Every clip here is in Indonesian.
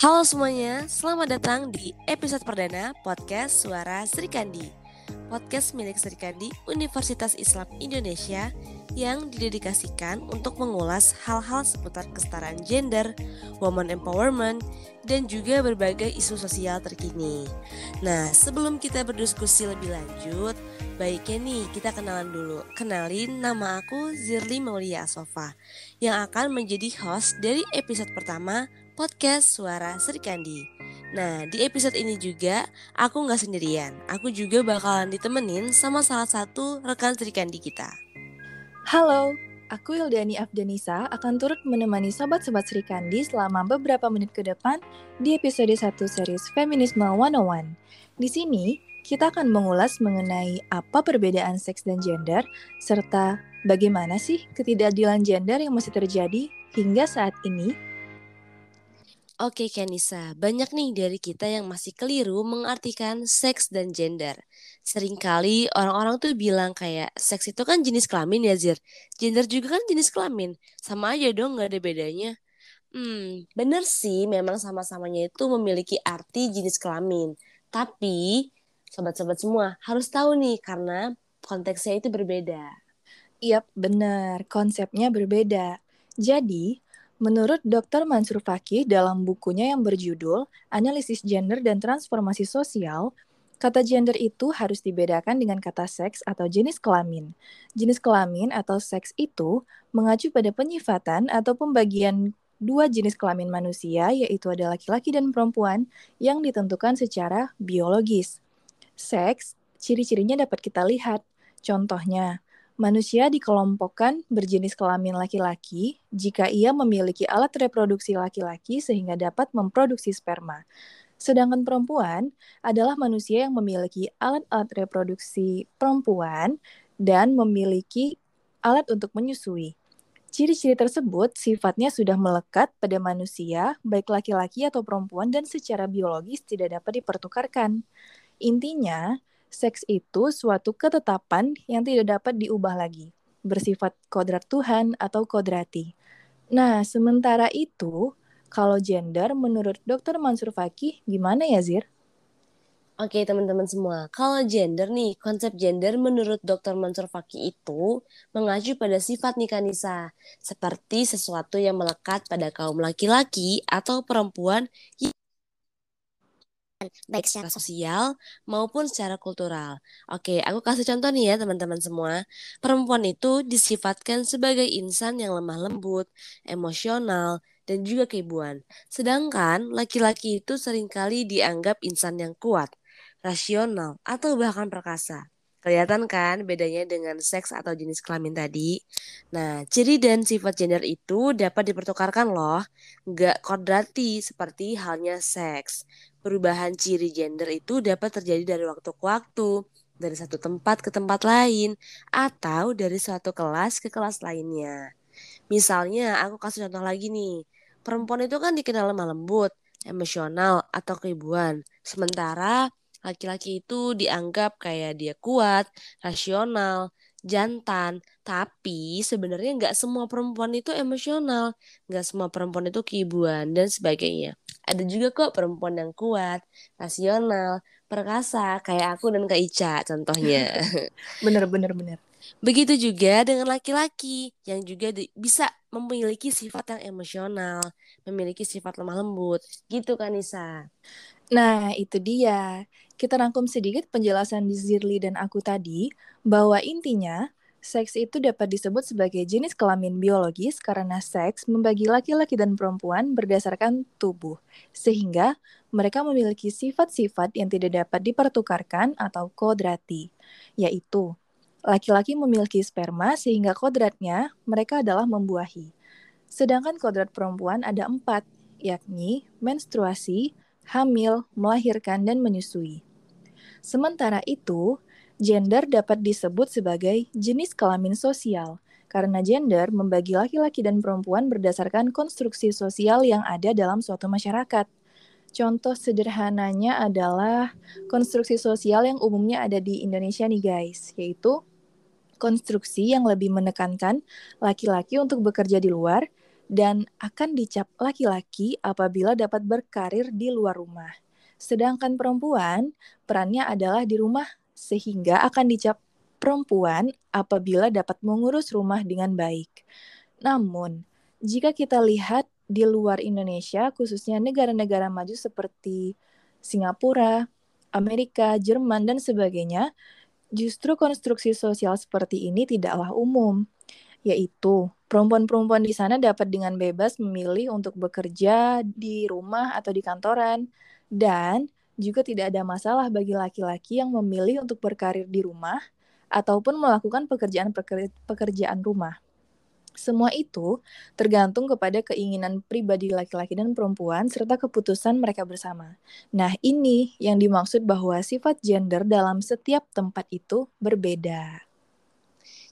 Halo semuanya, selamat datang di episode perdana podcast Suara Sri Kandi. Podcast milik Sri Kandi Universitas Islam Indonesia yang didedikasikan untuk mengulas hal-hal seputar kesetaraan gender, woman empowerment, dan juga berbagai isu sosial terkini. Nah, sebelum kita berdiskusi lebih lanjut, baiknya nih kita kenalan dulu. Kenalin nama aku Zirli Maulia Asofa yang akan menjadi host dari episode pertama podcast Suara Sri Kandi. Nah, di episode ini juga aku nggak sendirian. Aku juga bakalan ditemenin sama salah satu rekan Sri Kandi kita. Halo, aku Ildani Afdanisa akan turut menemani sobat-sobat Sri Kandi selama beberapa menit ke depan di episode 1 series Feminisme 101. Di sini, kita akan mengulas mengenai apa perbedaan seks dan gender, serta bagaimana sih ketidakadilan gender yang masih terjadi hingga saat ini Oke Kanisa, banyak nih dari kita yang masih keliru mengartikan seks dan gender. Seringkali orang-orang tuh bilang kayak seks itu kan jenis kelamin ya Zir. Gender juga kan jenis kelamin. Sama aja dong gak ada bedanya. Hmm, bener sih memang sama-samanya itu memiliki arti jenis kelamin. Tapi sobat-sobat semua harus tahu nih karena konteksnya itu berbeda. Iya, bener. Konsepnya berbeda. Jadi, Menurut Dr. Mansur Fakih dalam bukunya yang berjudul Analisis Gender dan Transformasi Sosial, kata gender itu harus dibedakan dengan kata seks atau jenis kelamin. Jenis kelamin atau seks itu mengacu pada penyifatan atau pembagian dua jenis kelamin manusia, yaitu ada laki-laki dan perempuan, yang ditentukan secara biologis. Seks, ciri-cirinya dapat kita lihat. Contohnya, Manusia dikelompokkan berjenis kelamin laki-laki jika ia memiliki alat reproduksi laki-laki sehingga dapat memproduksi sperma. Sedangkan perempuan adalah manusia yang memiliki alat-alat reproduksi perempuan dan memiliki alat untuk menyusui. Ciri-ciri tersebut sifatnya sudah melekat pada manusia, baik laki-laki atau perempuan, dan secara biologis tidak dapat dipertukarkan. Intinya, seks itu suatu ketetapan yang tidak dapat diubah lagi, bersifat kodrat Tuhan atau kodrati. Nah, sementara itu, kalau gender menurut Dr. Mansur Fakih gimana ya, Zir? Oke teman-teman semua, kalau gender nih, konsep gender menurut Dr. Mansur Fakih itu mengacu pada sifat Nikanisa, seperti sesuatu yang melekat pada kaum laki-laki atau perempuan baik secara sosial maupun secara kultural. Oke, aku kasih contoh nih ya teman-teman semua. Perempuan itu disifatkan sebagai insan yang lemah lembut, emosional, dan juga keibuan. Sedangkan laki-laki itu sering kali dianggap insan yang kuat, rasional, atau bahkan perkasa. Kelihatan kan bedanya dengan seks atau jenis kelamin tadi? Nah, ciri dan sifat gender itu dapat dipertukarkan loh. Nggak kodrati seperti halnya seks. Perubahan ciri gender itu dapat terjadi dari waktu ke waktu, dari satu tempat ke tempat lain, atau dari suatu kelas ke kelas lainnya. Misalnya, aku kasih contoh lagi nih. Perempuan itu kan dikenal lemah lembut, emosional, atau keibuan. Sementara laki-laki itu dianggap kayak dia kuat, rasional, jantan. Tapi sebenarnya nggak semua perempuan itu emosional, nggak semua perempuan itu keibuan dan sebagainya. Ada juga kok perempuan yang kuat, rasional, perkasa, kayak aku dan Kak Ica contohnya. bener, bener, bener. Begitu juga dengan laki-laki yang juga bisa memiliki sifat yang emosional, memiliki sifat lemah lembut. Gitu kan Nisa? Nah, itu dia. Kita rangkum sedikit penjelasan di Zirli dan aku tadi, bahwa intinya, seks itu dapat disebut sebagai jenis kelamin biologis karena seks membagi laki-laki dan perempuan berdasarkan tubuh, sehingga mereka memiliki sifat-sifat yang tidak dapat dipertukarkan atau kodrati, yaitu laki-laki memiliki sperma sehingga kodratnya mereka adalah membuahi. Sedangkan kodrat perempuan ada empat, yakni menstruasi, hamil, melahirkan, dan menyusui. Sementara itu, gender dapat disebut sebagai jenis kelamin sosial, karena gender membagi laki-laki dan perempuan berdasarkan konstruksi sosial yang ada dalam suatu masyarakat. Contoh sederhananya adalah konstruksi sosial yang umumnya ada di Indonesia nih guys, yaitu konstruksi yang lebih menekankan laki-laki untuk bekerja di luar dan akan dicap laki-laki apabila dapat berkarir di luar rumah. Sedangkan perempuan perannya adalah di rumah sehingga akan dicap perempuan apabila dapat mengurus rumah dengan baik. Namun, jika kita lihat di luar Indonesia, khususnya negara-negara maju seperti Singapura, Amerika, Jerman, dan sebagainya, justru konstruksi sosial seperti ini tidaklah umum, yaitu perempuan-perempuan di sana dapat dengan bebas memilih untuk bekerja di rumah atau di kantoran, dan juga tidak ada masalah bagi laki-laki yang memilih untuk berkarir di rumah ataupun melakukan pekerjaan-pekerjaan rumah. Semua itu tergantung kepada keinginan pribadi laki-laki dan perempuan serta keputusan mereka bersama. Nah, ini yang dimaksud bahwa sifat gender dalam setiap tempat itu berbeda.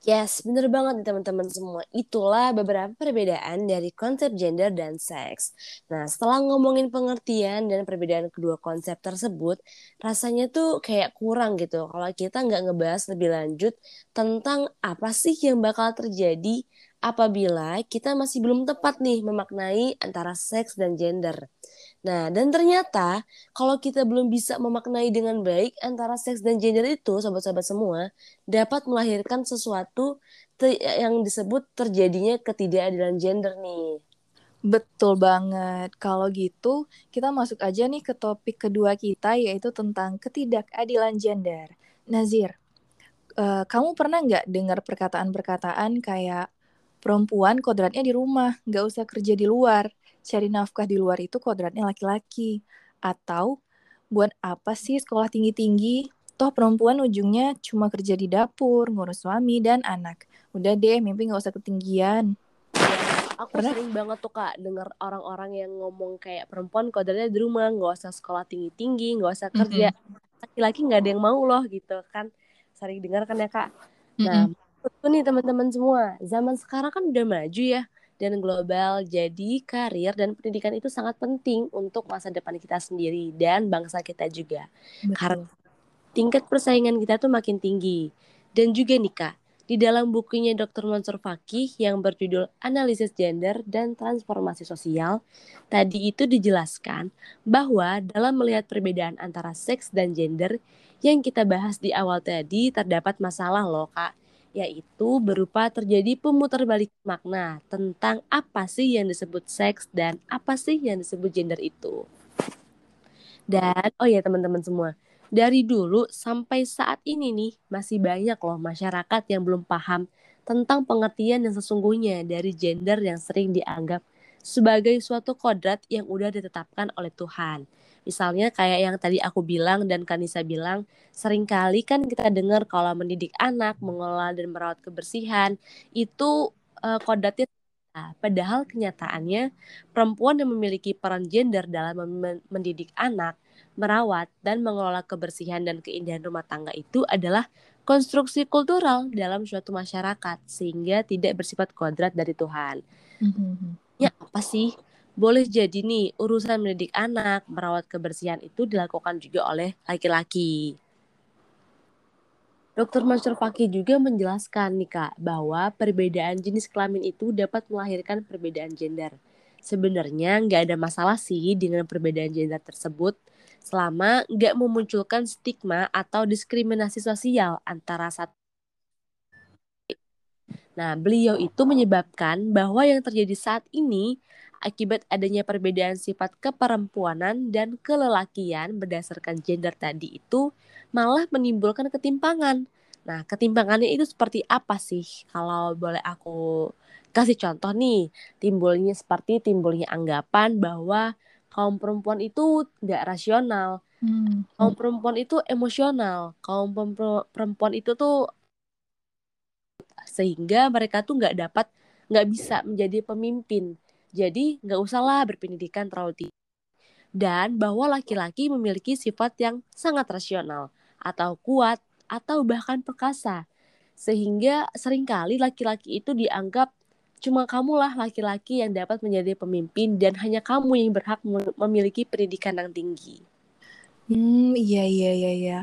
Yes, bener banget teman-teman semua. Itulah beberapa perbedaan dari konsep gender dan seks. Nah, setelah ngomongin pengertian dan perbedaan kedua konsep tersebut, rasanya tuh kayak kurang gitu kalau kita nggak ngebahas lebih lanjut tentang apa sih yang bakal terjadi apabila kita masih belum tepat nih memaknai antara seks dan gender. Nah, dan ternyata kalau kita belum bisa memaknai dengan baik antara seks dan gender itu, sobat-sobat semua, dapat melahirkan sesuatu yang disebut terjadinya ketidakadilan gender nih. Betul banget. Kalau gitu, kita masuk aja nih ke topik kedua kita, yaitu tentang ketidakadilan gender. Nazir, uh, kamu pernah nggak dengar perkataan-perkataan kayak perempuan kodratnya di rumah, nggak usah kerja di luar? cari nafkah di luar itu kodratnya laki-laki. Atau buat apa sih sekolah tinggi-tinggi? Toh perempuan ujungnya cuma kerja di dapur, ngurus suami dan anak. Udah deh, mimpi gak usah ketinggian. Aku Pernah? sering banget tuh kak denger orang-orang yang ngomong kayak perempuan kodratnya di rumah, gak usah sekolah tinggi-tinggi, gak usah kerja. Laki-laki gak ada yang mau loh gitu kan. Sering dengar kan ya kak. Nah, mm -hmm. Nih teman-teman semua, zaman sekarang kan udah maju ya dan global. Jadi karir dan pendidikan itu sangat penting untuk masa depan kita sendiri dan bangsa kita juga. Betul. Karena tingkat persaingan kita tuh makin tinggi. Dan juga nih Kak, di dalam bukunya Dr. Mansur Fakih yang berjudul Analisis Gender dan Transformasi Sosial, tadi itu dijelaskan bahwa dalam melihat perbedaan antara seks dan gender yang kita bahas di awal tadi terdapat masalah loh Kak yaitu berupa terjadi pemutar balik makna tentang apa sih yang disebut seks dan apa sih yang disebut gender itu. Dan oh ya teman-teman semua, dari dulu sampai saat ini nih masih banyak loh masyarakat yang belum paham tentang pengertian yang sesungguhnya dari gender yang sering dianggap sebagai suatu kodrat yang udah ditetapkan oleh Tuhan. Misalnya kayak yang tadi aku bilang dan Kanisa bilang, sering kali kan kita dengar kalau mendidik anak, mengelola dan merawat kebersihan, itu uh, kodratnya Nah, padahal kenyataannya perempuan yang memiliki peran gender dalam mendidik anak, merawat dan mengelola kebersihan dan keindahan rumah tangga itu adalah konstruksi kultural dalam suatu masyarakat sehingga tidak bersifat kodrat dari Tuhan. Mm -hmm. Ya apa sih boleh jadi nih urusan mendidik anak, merawat kebersihan itu dilakukan juga oleh laki-laki. Dokter Mansur Fakih juga menjelaskan nih kak bahwa perbedaan jenis kelamin itu dapat melahirkan perbedaan gender. Sebenarnya nggak ada masalah sih dengan perbedaan gender tersebut selama nggak memunculkan stigma atau diskriminasi sosial antara satu Nah, beliau itu menyebabkan bahwa yang terjadi saat ini akibat adanya perbedaan sifat keperempuanan dan kelelakian berdasarkan gender tadi itu malah menimbulkan ketimpangan. Nah, ketimpangannya itu seperti apa sih? Kalau boleh aku kasih contoh nih, timbulnya seperti timbulnya anggapan bahwa kaum perempuan itu tidak rasional, hmm. kaum perempuan itu emosional, kaum perempuan itu tuh sehingga mereka tuh nggak dapat nggak bisa menjadi pemimpin jadi nggak usahlah berpendidikan terlalu tinggi. Dan bahwa laki-laki memiliki sifat yang sangat rasional atau kuat atau bahkan perkasa. Sehingga sering kali laki-laki itu dianggap cuma kamulah laki-laki yang dapat menjadi pemimpin dan hanya kamu yang berhak memiliki pendidikan yang tinggi. Hmm, iya iya iya iya.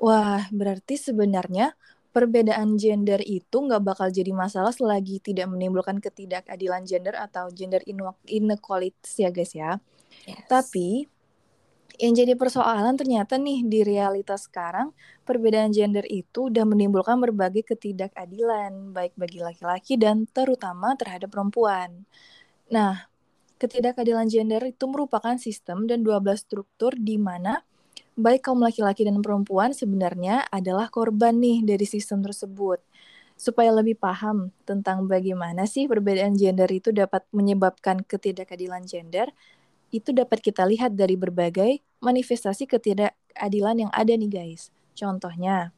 Wah, berarti sebenarnya perbedaan gender itu nggak bakal jadi masalah selagi tidak menimbulkan ketidakadilan gender atau gender inequality ya guys ya. Yes. Tapi yang jadi persoalan ternyata nih di realitas sekarang perbedaan gender itu udah menimbulkan berbagai ketidakadilan baik bagi laki-laki dan terutama terhadap perempuan. Nah, ketidakadilan gender itu merupakan sistem dan 12 struktur di mana baik kaum laki-laki dan perempuan sebenarnya adalah korban nih dari sistem tersebut. Supaya lebih paham tentang bagaimana sih perbedaan gender itu dapat menyebabkan ketidakadilan gender, itu dapat kita lihat dari berbagai manifestasi ketidakadilan yang ada nih guys. Contohnya,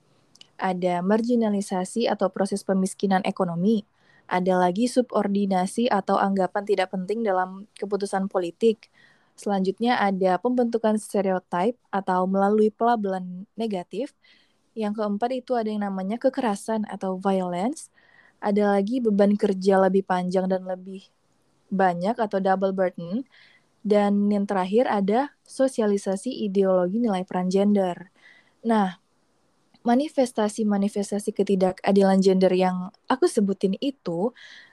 ada marginalisasi atau proses pemiskinan ekonomi, ada lagi subordinasi atau anggapan tidak penting dalam keputusan politik, Selanjutnya ada pembentukan stereotip atau melalui pelabelan negatif. Yang keempat itu ada yang namanya kekerasan atau violence. Ada lagi beban kerja lebih panjang dan lebih banyak atau double burden. Dan yang terakhir ada sosialisasi ideologi nilai peran gender. Nah, manifestasi-manifestasi ketidakadilan gender yang aku sebutin itu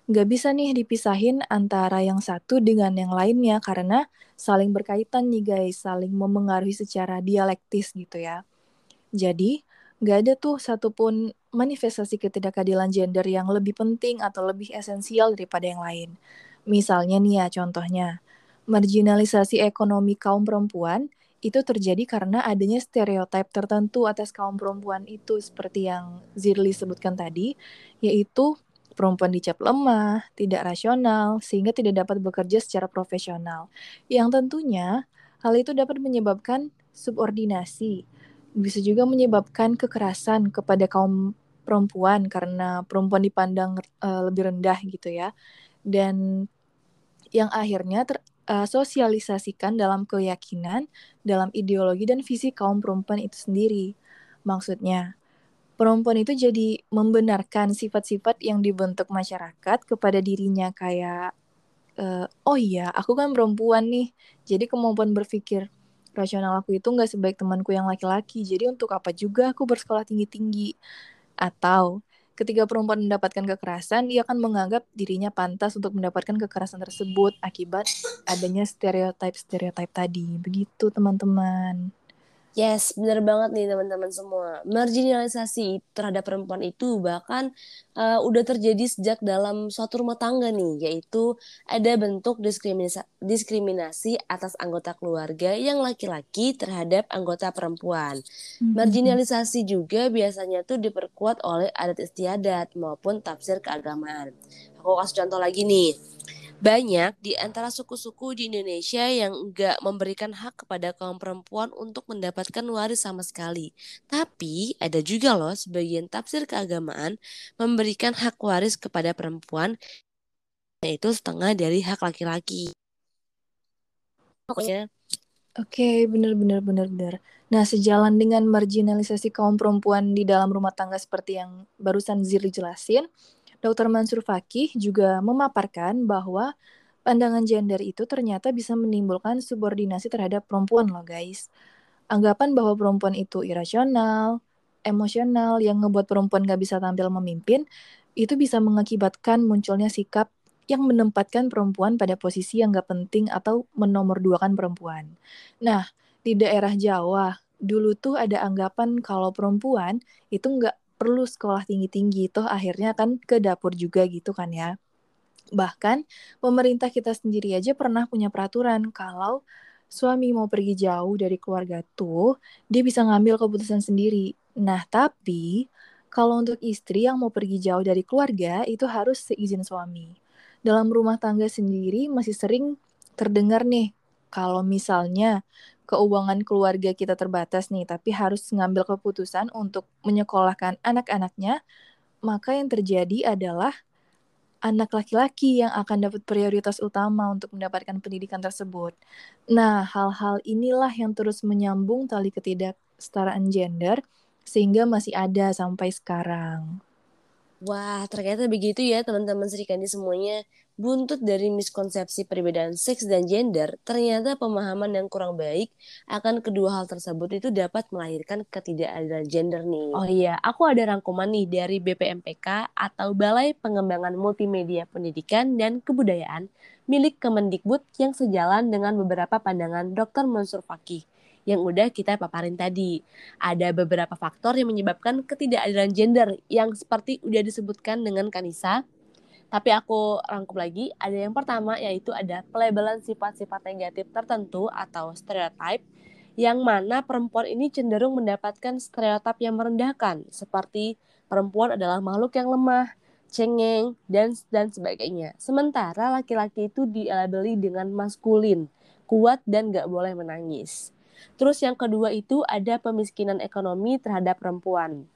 nggak bisa nih dipisahin antara yang satu dengan yang lainnya karena saling berkaitan nih guys, saling memengaruhi secara dialektis gitu ya. Jadi, nggak ada tuh satupun manifestasi ketidakadilan gender yang lebih penting atau lebih esensial daripada yang lain. Misalnya nih ya contohnya, marginalisasi ekonomi kaum perempuan itu terjadi karena adanya stereotip tertentu atas kaum perempuan itu seperti yang Zirli sebutkan tadi, yaitu perempuan dicap lemah, tidak rasional, sehingga tidak dapat bekerja secara profesional. Yang tentunya hal itu dapat menyebabkan subordinasi, bisa juga menyebabkan kekerasan kepada kaum perempuan karena perempuan dipandang uh, lebih rendah gitu ya. Dan yang akhirnya tersosialisasikan uh, dalam keyakinan, dalam ideologi dan visi kaum perempuan itu sendiri. Maksudnya, perempuan itu jadi membenarkan sifat-sifat yang dibentuk masyarakat kepada dirinya kayak uh, oh iya aku kan perempuan nih. Jadi kemampuan berpikir rasional aku itu nggak sebaik temanku yang laki-laki. Jadi untuk apa juga aku bersekolah tinggi-tinggi? Atau ketika perempuan mendapatkan kekerasan dia akan menganggap dirinya pantas untuk mendapatkan kekerasan tersebut akibat adanya stereotip-stereotip tadi. Begitu teman-teman Yes, benar banget nih teman-teman semua. Marginalisasi terhadap perempuan itu bahkan uh, udah terjadi sejak dalam suatu rumah tangga nih, yaitu ada bentuk diskriminasi, diskriminasi atas anggota keluarga yang laki-laki terhadap anggota perempuan. Mm-hmm. Marginalisasi juga biasanya tuh diperkuat oleh adat istiadat maupun tafsir keagamaan. Aku kasih contoh lagi nih banyak di antara suku-suku di Indonesia yang enggak memberikan hak kepada kaum perempuan untuk mendapatkan waris sama sekali. Tapi ada juga loh sebagian tafsir keagamaan memberikan hak waris kepada perempuan yaitu setengah dari hak laki-laki. Oke, okay, benar benar benar benar. Nah, sejalan dengan marginalisasi kaum perempuan di dalam rumah tangga seperti yang barusan Zirli jelasin, Dr. Mansur Fakih juga memaparkan bahwa pandangan gender itu ternyata bisa menimbulkan subordinasi terhadap perempuan loh guys. Anggapan bahwa perempuan itu irasional, emosional, yang ngebuat perempuan gak bisa tampil memimpin, itu bisa mengakibatkan munculnya sikap yang menempatkan perempuan pada posisi yang gak penting atau menomorduakan perempuan. Nah, di daerah Jawa, dulu tuh ada anggapan kalau perempuan itu nggak perlu sekolah tinggi-tinggi, toh akhirnya kan ke dapur juga gitu kan ya. Bahkan pemerintah kita sendiri aja pernah punya peraturan kalau suami mau pergi jauh dari keluarga tuh, dia bisa ngambil keputusan sendiri. Nah, tapi kalau untuk istri yang mau pergi jauh dari keluarga, itu harus seizin suami. Dalam rumah tangga sendiri masih sering terdengar nih, kalau misalnya keuangan keluarga kita terbatas nih, tapi harus mengambil keputusan untuk menyekolahkan anak-anaknya, maka yang terjadi adalah anak laki-laki yang akan dapat prioritas utama untuk mendapatkan pendidikan tersebut. Nah, hal-hal inilah yang terus menyambung tali ketidaksetaraan gender sehingga masih ada sampai sekarang. Wah, ternyata begitu ya teman-teman Serikandi semuanya. Buntut dari miskonsepsi perbedaan seks dan gender, ternyata pemahaman yang kurang baik akan kedua hal tersebut itu dapat melahirkan ketidakadilan gender nih. Oh iya, aku ada rangkuman nih dari BPMPK atau Balai Pengembangan Multimedia Pendidikan dan Kebudayaan milik Kemendikbud yang sejalan dengan beberapa pandangan Dr. Mansur Fakih yang udah kita paparin tadi. Ada beberapa faktor yang menyebabkan ketidakadilan gender yang seperti udah disebutkan dengan Kanisa. Tapi aku rangkum lagi, ada yang pertama yaitu ada pelabelan sifat-sifat negatif tertentu atau stereotype yang mana perempuan ini cenderung mendapatkan stereotip yang merendahkan seperti perempuan adalah makhluk yang lemah, cengeng, dan dan sebagainya. Sementara laki-laki itu dilabeli dengan maskulin, kuat dan gak boleh menangis. Terus yang kedua itu ada pemiskinan ekonomi terhadap perempuan.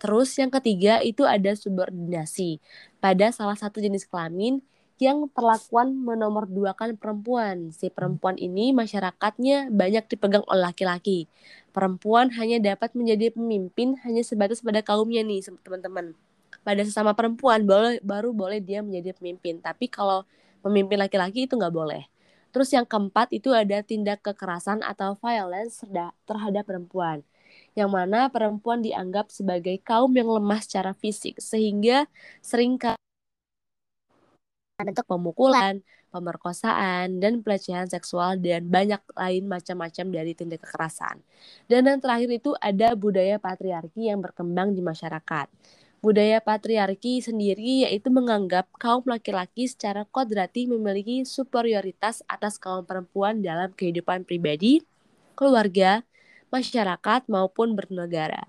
Terus yang ketiga itu ada subordinasi pada salah satu jenis kelamin yang perlakuan menomorduakan perempuan. Si perempuan ini masyarakatnya banyak dipegang oleh laki-laki. Perempuan hanya dapat menjadi pemimpin hanya sebatas pada kaumnya nih, teman-teman. Pada sesama perempuan boleh, baru boleh dia menjadi pemimpin. Tapi kalau pemimpin laki-laki itu nggak boleh. Terus yang keempat itu ada tindak kekerasan atau violence terhadap perempuan yang mana perempuan dianggap sebagai kaum yang lemah secara fisik sehingga sering bentuk pemukulan, pemerkosaan, dan pelecehan seksual dan banyak lain macam-macam dari tindak kekerasan. Dan yang terakhir itu ada budaya patriarki yang berkembang di masyarakat. Budaya patriarki sendiri yaitu menganggap kaum laki-laki secara kodrati memiliki superioritas atas kaum perempuan dalam kehidupan pribadi, keluarga, masyarakat maupun bernegara.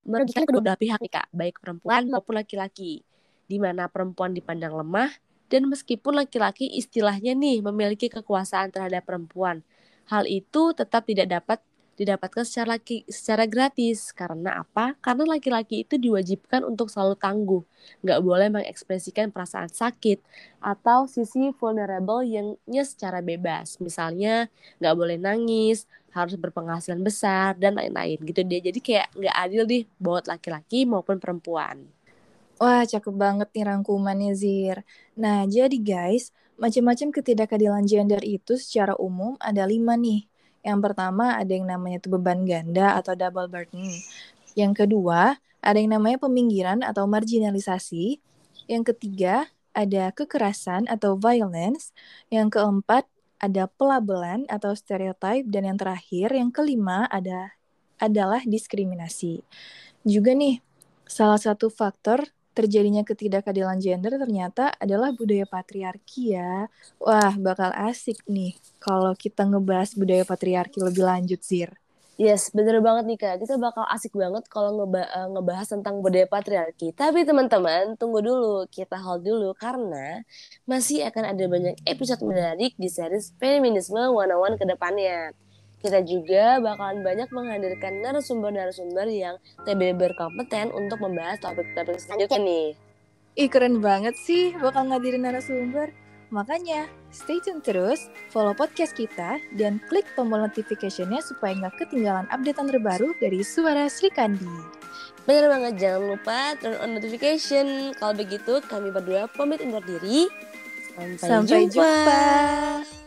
Merugikan kedua belah pihak kak, baik perempuan maupun laki-laki, di mana perempuan dipandang lemah dan meskipun laki-laki istilahnya nih memiliki kekuasaan terhadap perempuan, hal itu tetap tidak dapat didapatkan secara laki, secara gratis. Karena apa? Karena laki-laki itu diwajibkan untuk selalu tangguh, nggak boleh mengekspresikan perasaan sakit atau sisi vulnerable yangnya secara bebas. Misalnya nggak boleh nangis, harus berpenghasilan besar dan lain-lain gitu dia. Jadi kayak nggak adil deh buat laki-laki maupun perempuan. Wah, cakep banget nih rangkumannya Zir. Nah, jadi guys, macam-macam ketidakadilan gender itu secara umum ada lima nih yang pertama ada yang namanya itu beban ganda atau double burden. Yang kedua, ada yang namanya peminggiran atau marginalisasi. Yang ketiga, ada kekerasan atau violence. Yang keempat, ada pelabelan atau stereotype dan yang terakhir yang kelima ada adalah diskriminasi. Juga nih, salah satu faktor terjadinya ketidakadilan gender ternyata adalah budaya patriarki ya. Wah, bakal asik nih kalau kita ngebahas budaya patriarki lebih lanjut, Zir. Yes, bener banget nih Kak. Kita bakal asik banget kalau ngeba eh, ngebahas tentang budaya patriarki. Tapi teman-teman, tunggu dulu. Kita hold dulu karena masih akan ada banyak episode menarik di series Feminisme 101 ke depannya. Kita juga bakalan banyak menghadirkan narasumber-narasumber yang TB berkompeten untuk membahas topik-topik selanjutnya nih. Ih keren banget sih bakal ngadirin narasumber. Makanya, stay tune terus, follow podcast kita, dan klik tombol notification-nya supaya nggak ketinggalan updatean terbaru dari Suara Sri Kandi. Bener banget, jangan lupa turn on notification. Kalau begitu, kami berdua pamit undur diri. Sampai, Sampai jumpa. jumpa.